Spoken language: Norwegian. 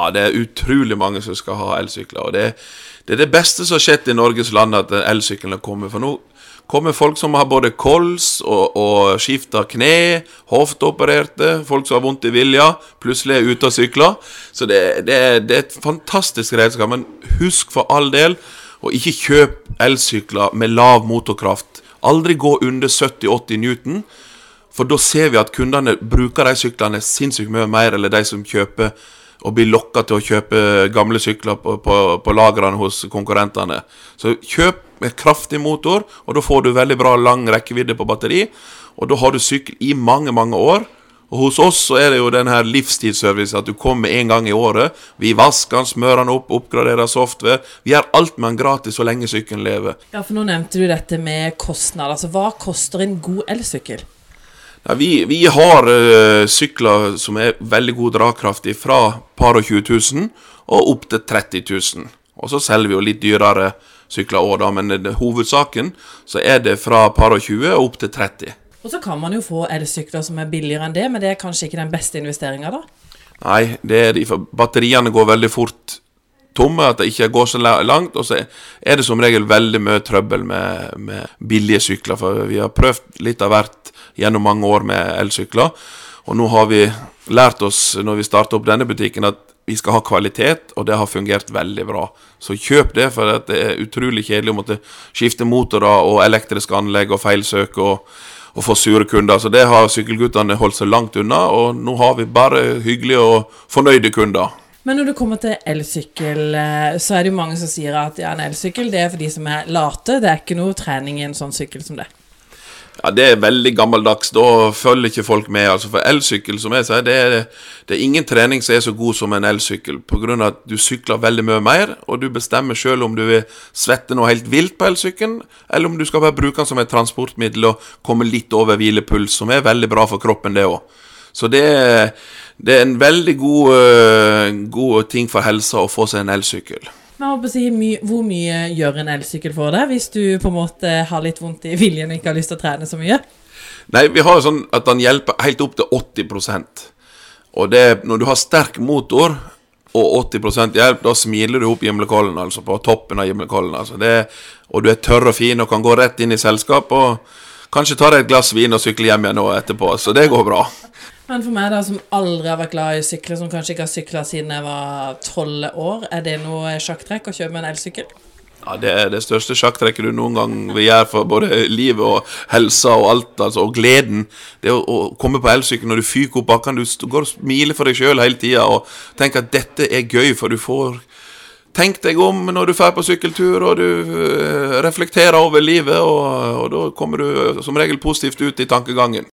Ja, det er utrolig mange som skal ha elsykler. Og det, det er det beste som har skjedd i Norges land, at elsyklene kommer. For nå kommer folk som har både kols og, og skifta kne, hofteopererte, folk som har vondt i vilja, plutselig er ute og sykler. Så det, det, det er et fantastisk redskap. Men husk for all del å ikke kjøpe elsykler med lav motorkraft. Aldri gå under 70-80 Newton. For da ser vi at kundene bruker de syklene sinnssykt mye mer, eller de som kjøper og blir lokka til å kjøpe gamle sykler på, på, på lagrene hos konkurrentene. Så kjøp med kraftig motor, og da får du veldig bra lang rekkevidde på batteri. Og da har du sykkel i mange, mange år. Og hos oss så er det jo den her livstidsservice at du kommer en gang i året. Vi vasker den, smører den opp, oppgraderer software. Vi gjør alt med den gratis så lenge sykkelen lever. Ja, for nå nevnte du dette med kostnad. Altså, hva koster en god elsykkel? Ja, vi, vi, har uh, sykler som er veldig god dragkraft fra par og 20 000 og opp til 30 000. Og så selger vi jo litt dyrere sykler òg, da, men det, hovedsaken så er det fra par og 20 og opp til 30. Og så kan man jo få elsykler som er billigere enn det, men det er kanskje ikke den beste investeringa, da? Nei, det er batteriene går veldig fort tomme, at det ikke går så langt. Og så er det som regel veldig mye trøbbel med, med billige sykler, for vi har prøvd litt av hvert gjennom mange år med elsykler. Og nå har vi lært oss, når vi starter opp denne butikken, at vi skal ha kvalitet, og det har fungert veldig bra. Så kjøp det, for det er utrolig kjedelig å måtte skifte motorer og elektriske anlegg og feilsøke og, og få sure kunder. Så det har sykkelguttene holdt seg langt unna, og nå har vi bare hyggelige og fornøyde kunder. Men når det kommer til elsykkel, eh, så er det jo mange som sier at ja, en elsykkel det er for de som er late. Det er ikke noe trening i en sånn sykkel som det. Ja, Det er veldig gammeldags. Da følger ikke folk med. altså For elsykkel, som jeg sier, det er, det er ingen trening som er så god som en elsykkel. Pga. at du sykler veldig mye mer, og du bestemmer sjøl om du vil svette noe helt vilt på elsykkelen, eller om du skal bare bruke den som et transportmiddel og komme litt over hvilepuls, som er veldig bra for kroppen, det òg. Så det, det, er en veldig god, uh, god ting for helsa å få seg en elsykkel. Men si, my, Hvor mye gjør en elsykkel for deg, hvis du på en måte har litt vondt i viljen og ikke har lyst til å trene så mye? Nei, vi har jo sånn at den hjelper helt opp til 80% Og det, når du har sterk motor og 80% hjelp, da smiler du opp gimlekollen, altså på toppen av gimlekollen. Altså og du er tørr og fin og kan gå rett inn i selskap og kanskje ta deg et glass vin og sykle hjem igjen nå etterpå. Så det går bra. Men for meg, da, som aldri har vært glad i sykler, som kanskje ikke har sykla siden jeg var tolv år, er det noe sjakktrekk å kjøpe en elsykkel? Ja, Det er det største sjakktrekket du noen gang vil gjøre for både livet og helsa og alt. altså, Og gleden. Det å, å komme på elsykkel når du fyker opp bakken. Du går og smiler for deg sjøl hele tida og tenker at dette er gøy, for du får Tenk deg om når du drar på sykkeltur og du uh, reflekterer over livet, og, og da kommer du som regel positivt ut i tankegangen.